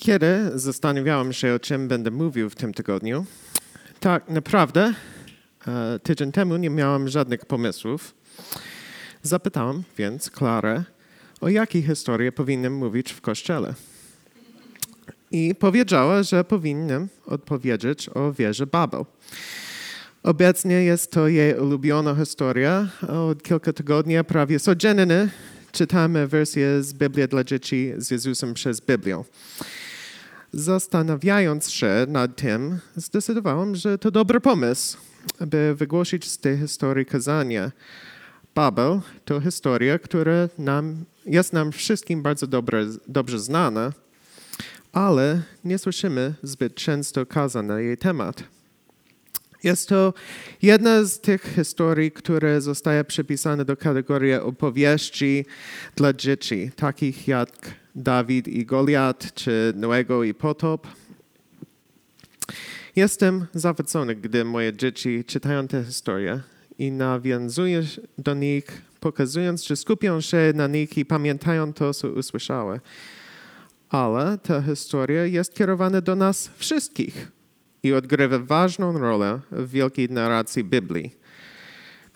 Kiedy zastanawiałem się, o czym będę mówił w tym tygodniu, tak naprawdę e, tydzień temu nie miałem żadnych pomysłów. Zapytałem więc Klarę, o jakiej historii powinienem mówić w kościele. I powiedziała, że powinienem odpowiedzieć o wieży Babel. Obecnie jest to jej ulubiona historia. Od kilku tygodni prawie codziennie czytamy wersję z Biblii dla dzieci z Jezusem przez Biblię. Zastanawiając się nad tym, zdecydowałem, że to dobry pomysł, by wygłosić z tej historii kazanie. Babel to historia, która nam, jest nam wszystkim bardzo dobre, dobrze znana, ale nie słyszymy zbyt często kazań na jej temat. Jest to jedna z tych historii, które zostaje przypisane do kategorii opowieści dla dzieci, takich jak Dawid i Goliat, czy Noego i Potop. Jestem zachwycony, gdy moje dzieci czytają tę historię i nawiązuję do nich, pokazując, że skupią się na nich i pamiętają to, co usłyszały. Ale ta historia jest kierowana do nas wszystkich i odgrywa ważną rolę w wielkiej narracji Biblii.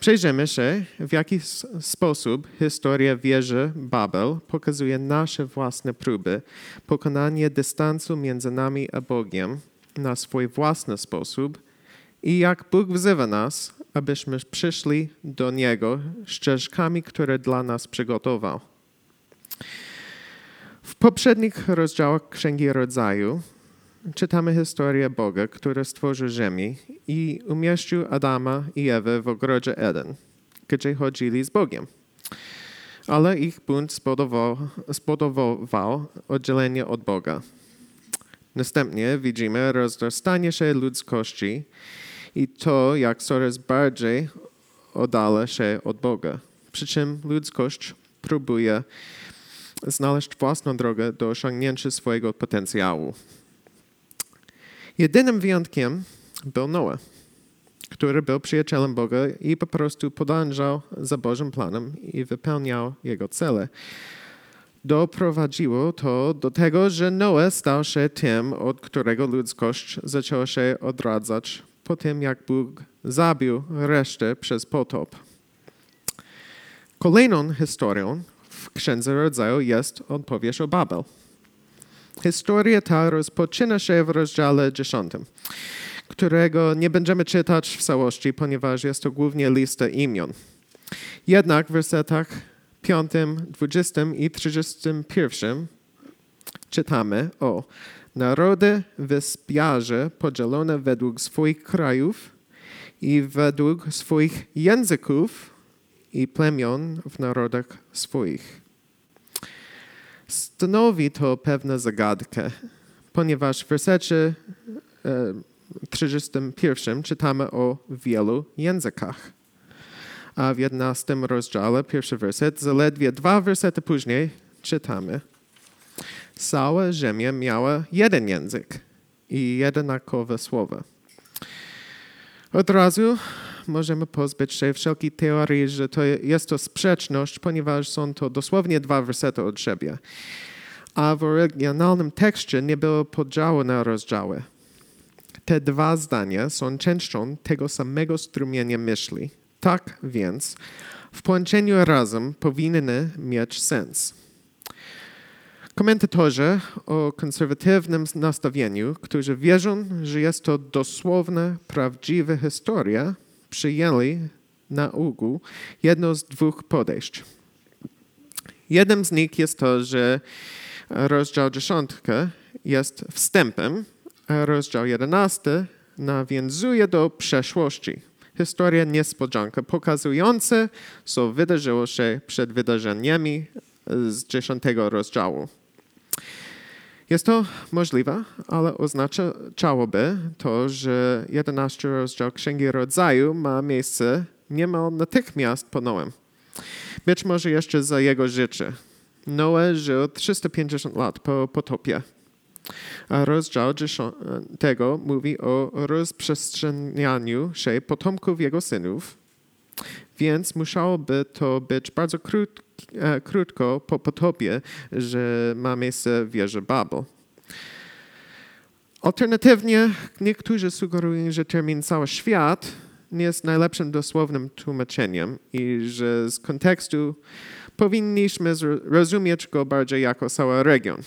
Przejrzymy się, w jaki sposób historia wieży Babel pokazuje nasze własne próby pokonania dystansu między nami a Bogiem na swój własny sposób i jak Bóg wzywa nas, abyśmy przyszli do Niego ścieżkami, które dla nas przygotował. W poprzednich rozdziałach Księgi Rodzaju czytamy historię Boga, który stworzył Ziemię i umieścił Adama i Ewę w ogrodzie Eden, gdzie chodzili z Bogiem. Ale ich bunt spowodował, oddzielenie od Boga. Następnie widzimy rozrastanie się ludzkości i to, jak coraz bardziej oddala się od Boga. Przy czym ludzkość próbuje znaleźć własną drogę do osiągnięcia swojego potencjału. Jedynym wyjątkiem był Noe, który był przyjacielem Boga i po prostu podążał za Bożym planem i wypełniał jego cele. Doprowadziło to do tego, że Noe stał się tym, od którego ludzkość zaczęła się odradzać po tym, jak Bóg zabił resztę przez potop. Kolejną historią w Księdze Rodzaju jest odpowiedź o Babel. Historia ta rozpoczyna się w rozdziale 10, którego nie będziemy czytać w całości, ponieważ jest to głównie lista imion. Jednak w wersetach 5, 20 i 31 czytamy o narody wyspiarze podzielone według swoich krajów i według swoich języków i plemion w narodach swoich. Stanowi to pewną zagadkę, ponieważ w wersecie 31 e, czytamy o wielu językach. A w 11 rozdziale, pierwszy werset, zaledwie dwa wersety później czytamy. Cała ziemia miała jeden język i jednakowe słowa. Od razu możemy pozbyć się wszelkiej teorii, że to jest to sprzeczność, ponieważ są to dosłownie dwa wersety od siebie. A w oryginalnym tekście nie było podziału na rozdziały. Te dwa zdania są częścią tego samego strumienia myśli. Tak więc w połączeniu razem powinny mieć sens. Komentatorzy o konserwatywnym nastawieniu, którzy wierzą, że jest to dosłowna, prawdziwa historia, przyjęli na ogół jedno z dwóch podejść. Jednym z nich jest to, że rozdział 10 jest wstępem, a rozdział 11 nawiązuje do przeszłości. Historia niespodzianka pokazująca, co wydarzyło się przed wydarzeniami z 10 rozdziału. Jest to możliwe, ale oznaczałoby to, że 11 rozdział Księgi Rodzaju ma miejsce niemal natychmiast po Noem. Być może jeszcze za jego życie. Noe żył 350 lat po potopie. A rozdział tego mówi o rozprzestrzenianiu się potomków jego synów, więc musiałoby to być bardzo krótko, e, krótko po potopie, że ma miejsce wieża Babel. Alternatywnie niektórzy sugerują, że termin cały świat nie jest najlepszym dosłownym tłumaczeniem i że z kontekstu powinniśmy rozumieć go bardziej jako cały region.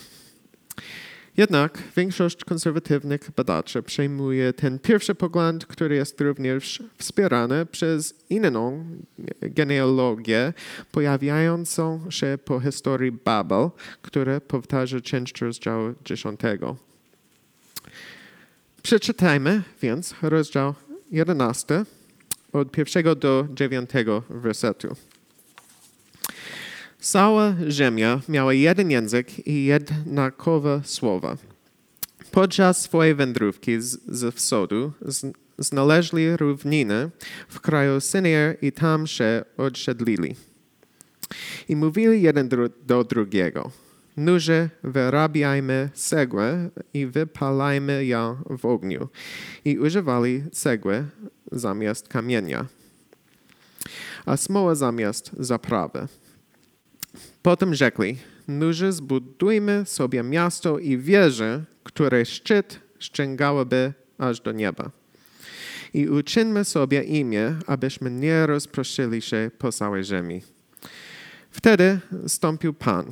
Jednak większość konserwatywnych badaczy przejmuje ten pierwszy pogląd, który jest również wspierany przez inną genealogię pojawiającą się po historii Babel, która powtarza część rozdziału 10. Przeczytajmy więc rozdział 11 od pierwszego do dziewiątego wersetu. Cała ziemia miała jeden język i jednakowe słowa. Podczas swojej wędrówki z, ze wschodu znaleźli równiny w kraju Synier i tam się odsiedlili. I mówili jeden do drugiego. Nuże wyrabiajmy cegłę i wypalajmy ją w ogniu. I używali cegły zamiast kamienia, a smoła zamiast zaprawy. Potem rzekli, nuże zbudujmy sobie miasto i wieżę, której szczyt ściągałoby aż do nieba. I uczyńmy sobie imię, abyśmy nie rozproszyli się po całej ziemi. Wtedy stąpił Pan,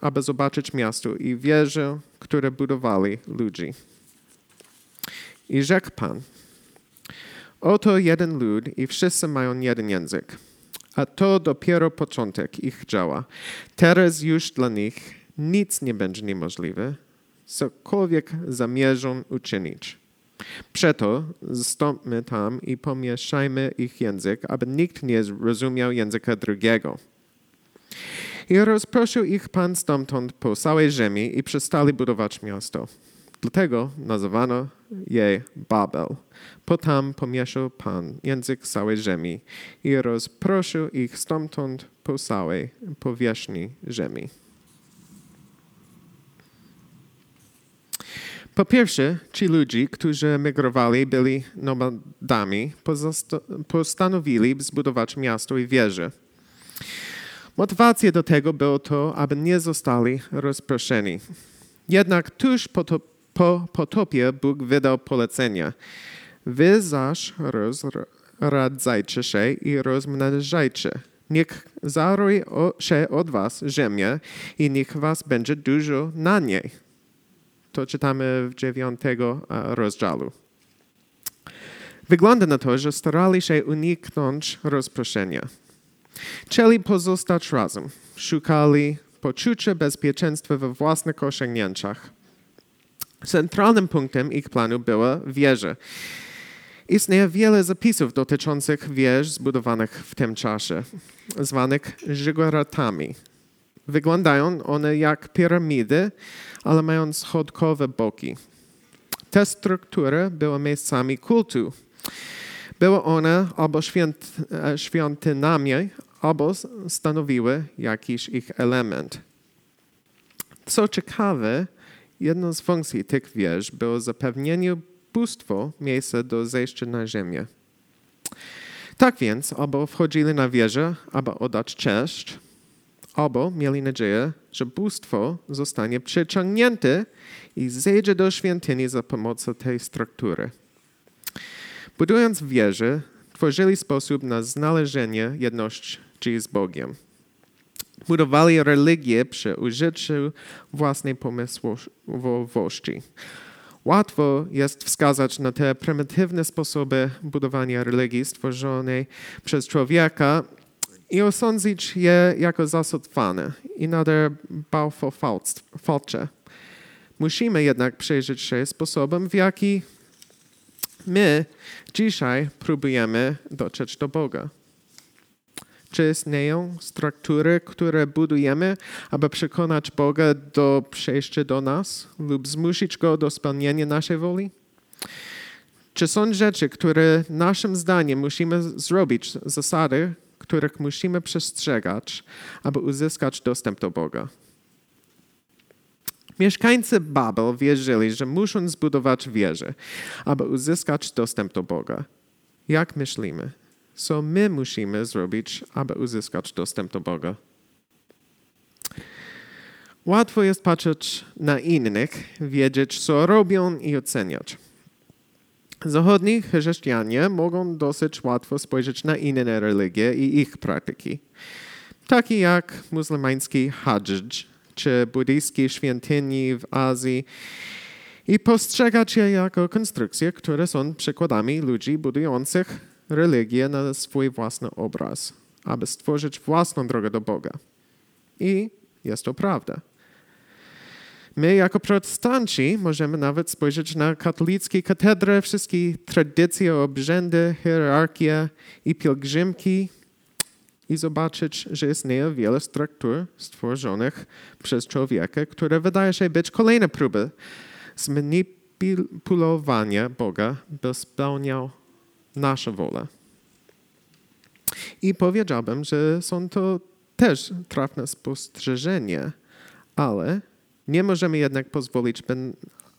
aby zobaczyć miasto i wieżę, które budowali ludzi. I rzekł Pan, oto jeden lud i wszyscy mają jeden język a to dopiero początek ich działa. Teraz już dla nich nic nie będzie niemożliwe, cokolwiek zamierzą uczynić. Przeto zstąpmy tam i pomieszajmy ich język, aby nikt nie rozumiał języka drugiego. I rozproszył ich Pan stamtąd po całej ziemi i przestali budować miasto. Dlatego nazywano je Babel. Potem pomieszał Pan język całej ziemi i rozproszył ich stamtąd po całej powierzchni ziemi. Po pierwsze, ci ludzie, którzy emigrowali, byli nomadami, postanowili zbudować miasto i wieżę. Motywacją do tego było to, aby nie zostali rozproszeni. Jednak tuż po to po potopie Bóg wydał polecenia. Wy zaś rozradzajcie się i rozmnażajcie. Niech zaroi się od was ziemia i niech was będzie dużo na niej. To czytamy w dziewiątego rozdziału. Wygląda na to, że starali się uniknąć rozproszenia. Chcieli pozostać razem. Szukali poczucia bezpieczeństwa we własnych osiągnięciach. Centralnym punktem ich planu była wieża. Istnieje wiele zapisów dotyczących wież zbudowanych w tym czasie, zwanych żygoratami. Wyglądają one jak piramidy, ale mają schodkowe boki. Te struktury były miejscami kultu. Były one albo święt, e, świątynami, albo stanowiły jakiś ich element. Co ciekawe, Jedną z funkcji tych wież było zapewnienie bóstwo miejsca do zejścia na ziemię. Tak więc, albo wchodzili na wieżę, aby oddać cześć, albo mieli nadzieję, że bóstwo zostanie przyciągnięte i zejdzie do świątyni za pomocą tej struktury. Budując wieżę, tworzyli sposób na znalezienie jedności z Bogiem budowali religię przy użyciu własnej pomysłowości. Łatwo jest wskazać na te prymitywne sposoby budowania religii stworzonej przez człowieka i osądzić je jako zasotwane i nader bałfalcze. Musimy jednak przyjrzeć się sposobem, w jaki my dzisiaj próbujemy dotrzeć do Boga. Czy istnieją struktury, które budujemy, aby przekonać Boga do przejścia do nas lub zmusić Go do spełnienia naszej woli? Czy są rzeczy, które naszym zdaniem musimy zrobić, zasady, których musimy przestrzegać, aby uzyskać dostęp do Boga? Mieszkańcy Babel wierzyli, że muszą zbudować wieżę, aby uzyskać dostęp do Boga. Jak myślimy? Co my musimy zrobić, aby uzyskać dostęp do Boga. Łatwo jest patrzeć na innych, wiedzieć, co robią i oceniać. Zachodni chrześcijanie mogą dosyć łatwo spojrzeć na inne religie i ich praktyki, takie jak muzułmański hadż czy buddyjskie świątyni w Azji i postrzegać je jako konstrukcje, które są przykładami ludzi budujących religię na swój własny obraz, aby stworzyć własną drogę do Boga. I jest to prawda. My, jako protestanci, możemy nawet spojrzeć na katolickie katedry, wszystkie tradycje, obrzędy, hierarchie i pielgrzymki i zobaczyć, że istnieje wiele struktur stworzonych przez człowieka, które wydaje się być kolejne próby zmanipulowania Boga, by spełniał naszą wolę. I powiedziałbym, że są to też trafne spostrzeżenie, ale nie możemy jednak pozwolić,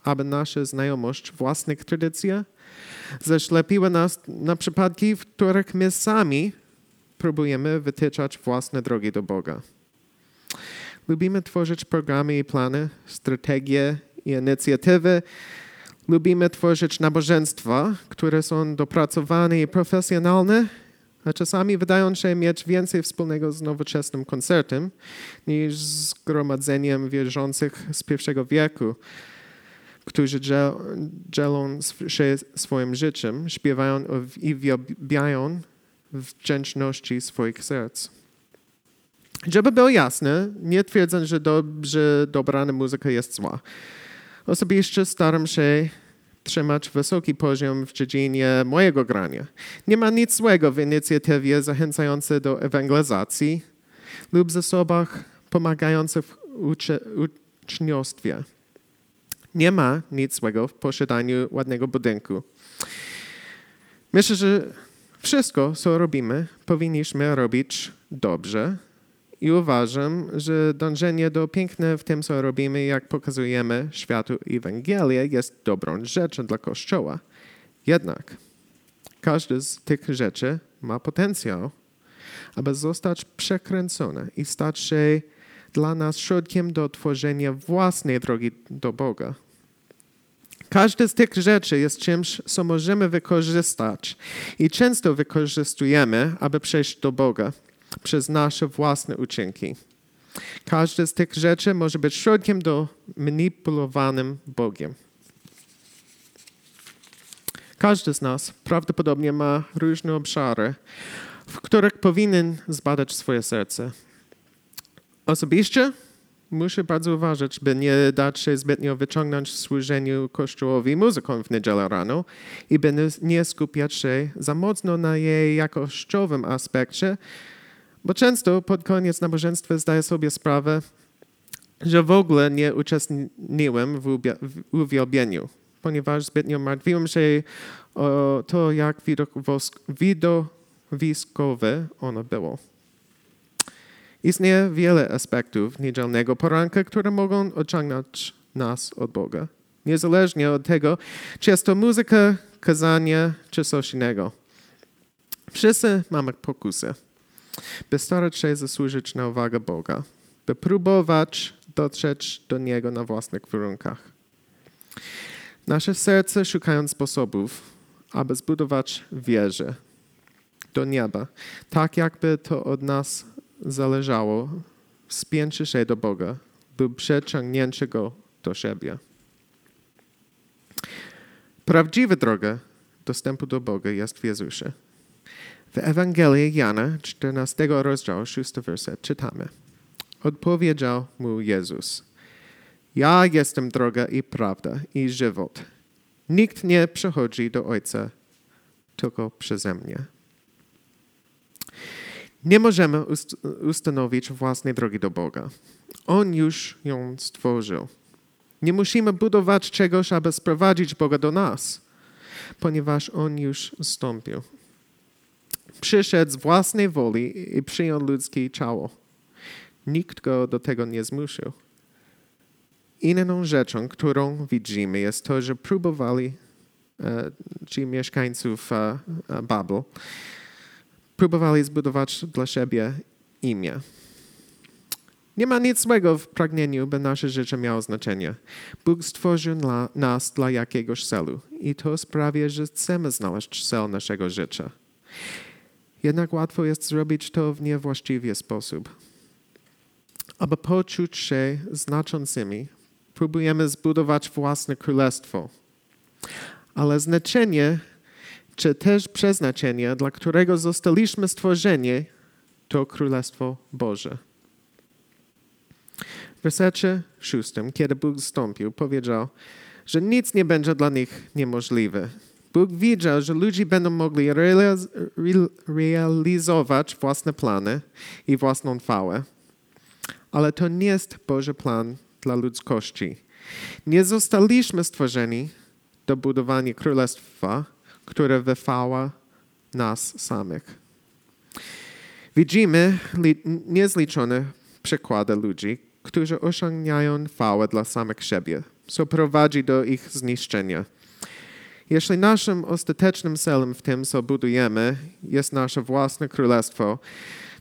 aby nasza znajomość własnych tradycji zaślepiła nas na przypadki, w których my sami próbujemy wytyczać własne drogi do Boga. Lubimy tworzyć programy i plany, strategie i inicjatywy. Lubimy tworzyć nabożeństwa, które są dopracowane i profesjonalne, a czasami wydają się mieć więcej wspólnego z nowoczesnym koncertem niż z gromadzeniem wierzących z pierwszego wieku, którzy dzielą się swoim życiem, śpiewają i wielbiają wdzięczności swoich serc. Żeby było jasne, nie twierdzę, że dobrze dobrana muzyka jest zła. Osobiście staram się trzymać wysoki poziom w dziedzinie mojego grania. Nie ma nic złego w inicjatywie zachęcającej do ewangelizacji lub zasobach pomagających w uczy, uczniostwie. Nie ma nic złego w posiadaniu ładnego budynku. Myślę, że wszystko, co robimy, powinniśmy robić dobrze. I uważam, że dążenie do piękna w tym, co robimy, jak pokazujemy światu Ewangelię, jest dobrą rzeczą dla Kościoła. Jednak każdy z tych rzeczy ma potencjał, aby zostać przekręcone i stać się dla nas środkiem do tworzenia własnej drogi do Boga. Każda z tych rzeczy jest czymś, co możemy wykorzystać i często wykorzystujemy, aby przejść do Boga przez nasze własne uczynki. Każda z tych rzeczy może być środkiem do manipulowanym Bogiem. Każdy z nas prawdopodobnie ma różne obszary, w których powinien zbadać swoje serce. Osobiście muszę bardzo uważać, by nie dać się zbytnio wyciągnąć w służeniu Kościołowi muzyką w niedzielę rano i by nie skupiać się za mocno na jej jakościowym aspekcie, bo często pod koniec nabożeństwa zdaję sobie sprawę, że w ogóle nie uczestniczyłem w, uwielbieniu, ponieważ zbytnio martwiłem się o to, jak widowiskowe ono było. Istnieje wiele aspektów niedzielnego poranka, które mogą odciągnąć nas od Boga, niezależnie od tego, czy jest to muzyka, kazanie, czy coś innego. Wszyscy mamy pokusy, by starać się zasłużyć na uwagę Boga, by próbować dotrzeć do Niego na własnych warunkach. Nasze serce szukają sposobów, aby zbudować wieżę do nieba, tak jakby to od nas zależało, spięcie się do Boga lub przeciągnięcie Go do siebie. Prawdziwa droga dostępu do Boga jest w Jezusie. W Ewangelii Jana, 14 rozdział, 6 werset czytamy. Odpowiedział mu Jezus. Ja jestem droga i prawda i żywot. Nikt nie przychodzi do Ojca tylko przeze mnie. Nie możemy ustanowić własnej drogi do Boga. On już ją stworzył. Nie musimy budować czegoś, aby sprowadzić Boga do nas, ponieważ On już zstąpił. Przyszedł z własnej woli i przyjął ludzkie ciało. Nikt go do tego nie zmusił. Inną rzeczą, którą widzimy, jest to, że próbowali e, ci mieszkańców e, e Babel próbowali zbudować dla siebie imię. Nie ma nic złego w pragnieniu, by nasze życie miało znaczenie. Bóg stworzył dla, nas dla jakiegoś celu i to sprawia, że chcemy znaleźć cel naszego życia. Jednak łatwo jest zrobić to w niewłaściwy sposób. Aby poczuć się znaczącymi, próbujemy zbudować własne królestwo. Ale znaczenie, czy też przeznaczenie, dla którego zostaliśmy stworzeni, to Królestwo Boże. W wersecie szóstym, kiedy Bóg zstąpił, powiedział, że nic nie będzie dla nich niemożliwe. Bóg widział, że ludzie będą mogli realiz realizować własne plany i własną chwałę. Ale to nie jest Boży plan dla ludzkości. Nie zostaliśmy stworzeni do budowania królestwa, które wychwała nas samych. Widzimy niezliczone przykłady ludzi, którzy osiągają chwałę dla samych siebie, co prowadzi do ich zniszczenia. Jeśli naszym ostatecznym celem w tym, co budujemy, jest nasze własne królestwo,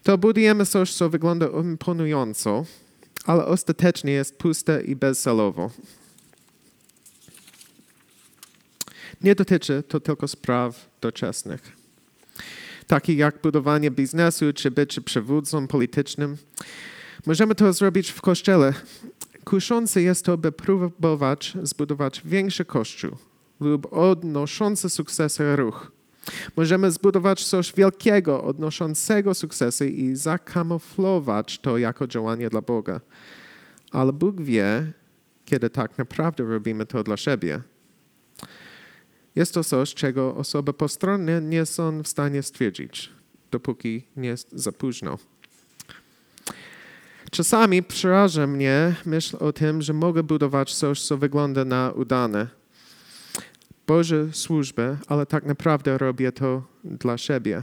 to budujemy coś, co wygląda imponująco, ale ostatecznie jest puste i bezcelowo. Nie dotyczy to tylko spraw doczesnych, takich jak budowanie biznesu czy bycie przywódcą politycznym. Możemy to zrobić w kościele. Kuszące jest to, by próbować zbudować większy kościół lub odnoszący sukcesy ruch. Możemy zbudować coś wielkiego, odnoszącego sukcesy i zakamuflować to jako działanie dla Boga. Ale Bóg wie, kiedy tak naprawdę robimy to dla siebie. Jest to coś, czego osoby postronne nie są w stanie stwierdzić, dopóki nie jest za późno. Czasami przeraża mnie myśl o tym, że mogę budować coś, co wygląda na udane. Boże służbę, ale tak naprawdę robię to dla siebie.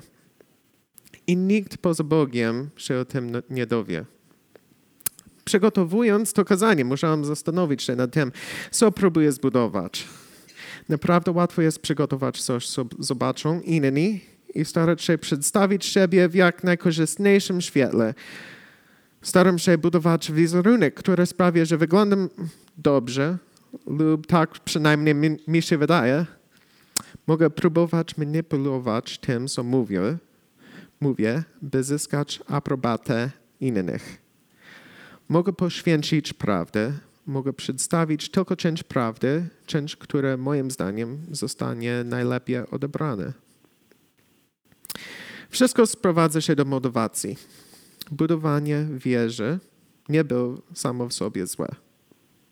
I nikt poza Bogiem się o tym nie dowie. Przygotowując to kazanie, musiałem zastanowić się nad tym, co próbuję zbudować. Naprawdę łatwo jest przygotować coś, co zobaczą inni i starać się przedstawić siebie w jak najkorzystniejszym świetle. Staram się budować wizerunek, który sprawia, że wyglądam dobrze, lub tak przynajmniej mi, mi się wydaje. Mogę próbować manipulować tym, co mówię, mówię, by zyskać aprobatę innych. Mogę poświęcić prawdę, mogę przedstawić tylko część prawdy, część, która moim zdaniem zostanie najlepiej odebrana. Wszystko sprowadza się do motywacji. Budowanie wieży nie było samo w sobie złe.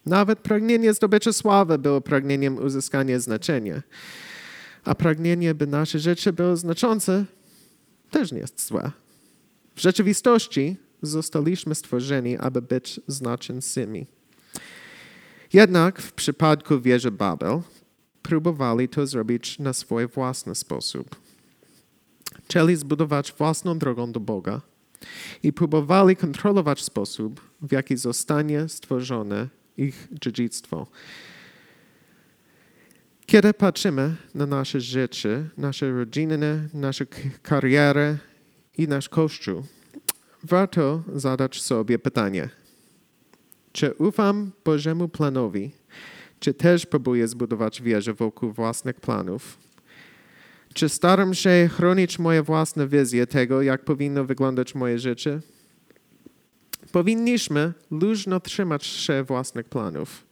Nawet pragnienie zdobycia sławy było pragnieniem uzyskania znaczenia. A pragnienie, by nasze życie było znaczące, też nie jest złe. W rzeczywistości zostaliśmy stworzeni, aby być znaczącymi. Jednak w przypadku wieży Babel próbowali to zrobić na swój własny sposób. Chcieli zbudować własną drogą do Boga i próbowali kontrolować sposób, w jaki zostanie stworzone ich dziedzictwo. Kiedy patrzymy na nasze życie, nasze rodziny, naszą karierę i nasz kościół, warto zadać sobie pytanie – czy ufam Bożemu planowi, czy też próbuję zbudować wieżę wokół własnych planów? Czy staram się chronić moje własne wizje tego, jak powinno wyglądać moje życie? Powinniśmy luźno trzymać się własnych planów.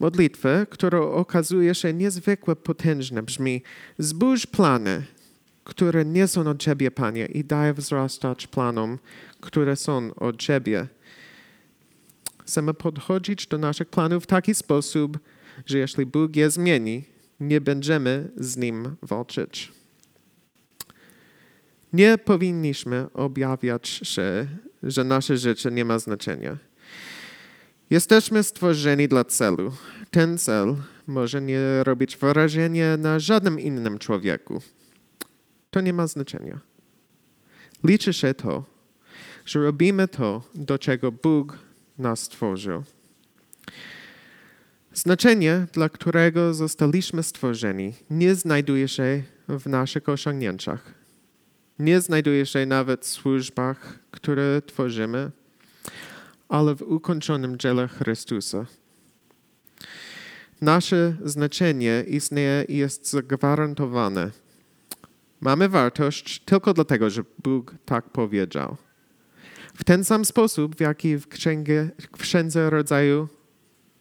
Modlitwa, która okazuje się niezwykle potężna, brzmi: Zbóż plany, które nie są od Ciebie, Panie, i daj wzrastać planom, które są od Ciebie. Chcemy podchodzić do naszych planów w taki sposób, że jeśli Bóg je zmieni, nie będziemy z Nim walczyć. Nie powinniśmy objawiać się, że nasze życie nie ma znaczenia. Jesteśmy stworzeni dla celu. Ten cel może nie robić wrażenia na żadnym innym człowieku. To nie ma znaczenia. Liczy się to, że robimy to, do czego Bóg nas stworzył. Znaczenie, dla którego zostaliśmy stworzeni, nie znajduje się w naszych osiągnięciach. Nie znajduje się nawet w służbach, które tworzymy, ale w ukończonym dziele Chrystusa. Nasze znaczenie istnieje i jest zagwarantowane. Mamy wartość tylko dlatego, że Bóg tak powiedział. W ten sam sposób, w jaki w, księgie, w Księdze Rodzaju,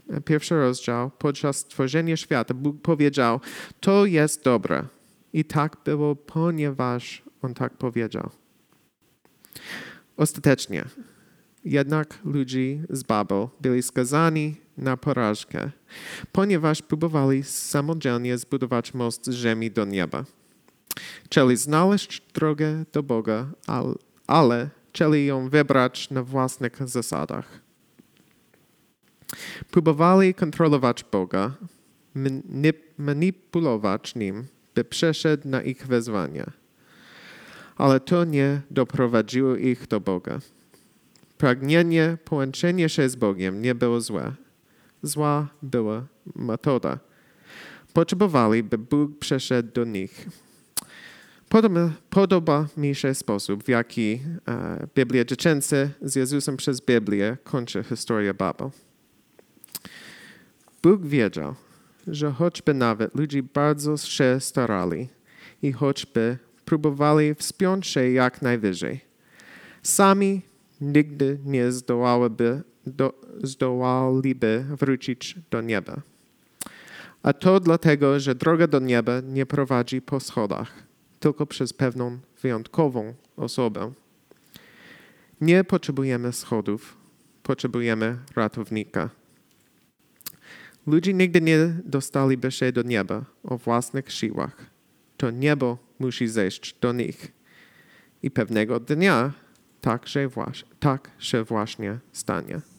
e, pierwszy rozdział, podczas stworzenia świata, Bóg powiedział, to jest dobre. I tak było, ponieważ On tak powiedział. Ostatecznie, jednak ludzie z Babel byli skazani na porażkę, ponieważ próbowali samodzielnie zbudować most z ziemi do nieba. Chcieli znaleźć drogę do Boga, al- ale chcieli ją wybrać na własnych zasadach. Próbowali kontrolować Boga, manip- manipulować nim, by przeszedł na ich wezwania. Ale to nie doprowadziło ich do Boga. Pragnienie połączenia się z Bogiem nie było złe. Zła była metoda. Potrzebowali, by Bóg przeszedł do nich. Podoba, podoba mi się sposób, w jaki e, Biblia dziecięca z Jezusem przez Biblię kończy historię Babel. Bóg wiedział, że choćby nawet ludzie bardzo się starali i choćby próbowali wspiąć się jak najwyżej, sami nigdy nie zdołałyby, do, zdołaliby wrócić do nieba. A to dlatego, że droga do nieba nie prowadzi po schodach, tylko przez pewną wyjątkową osobę. Nie potrzebujemy schodów, potrzebujemy ratownika. Ludzie nigdy nie dostaliby się do nieba o własnych siłach. To niebo musi zejść do nich. I pewnego dnia tak się, właśnie, tak stanie.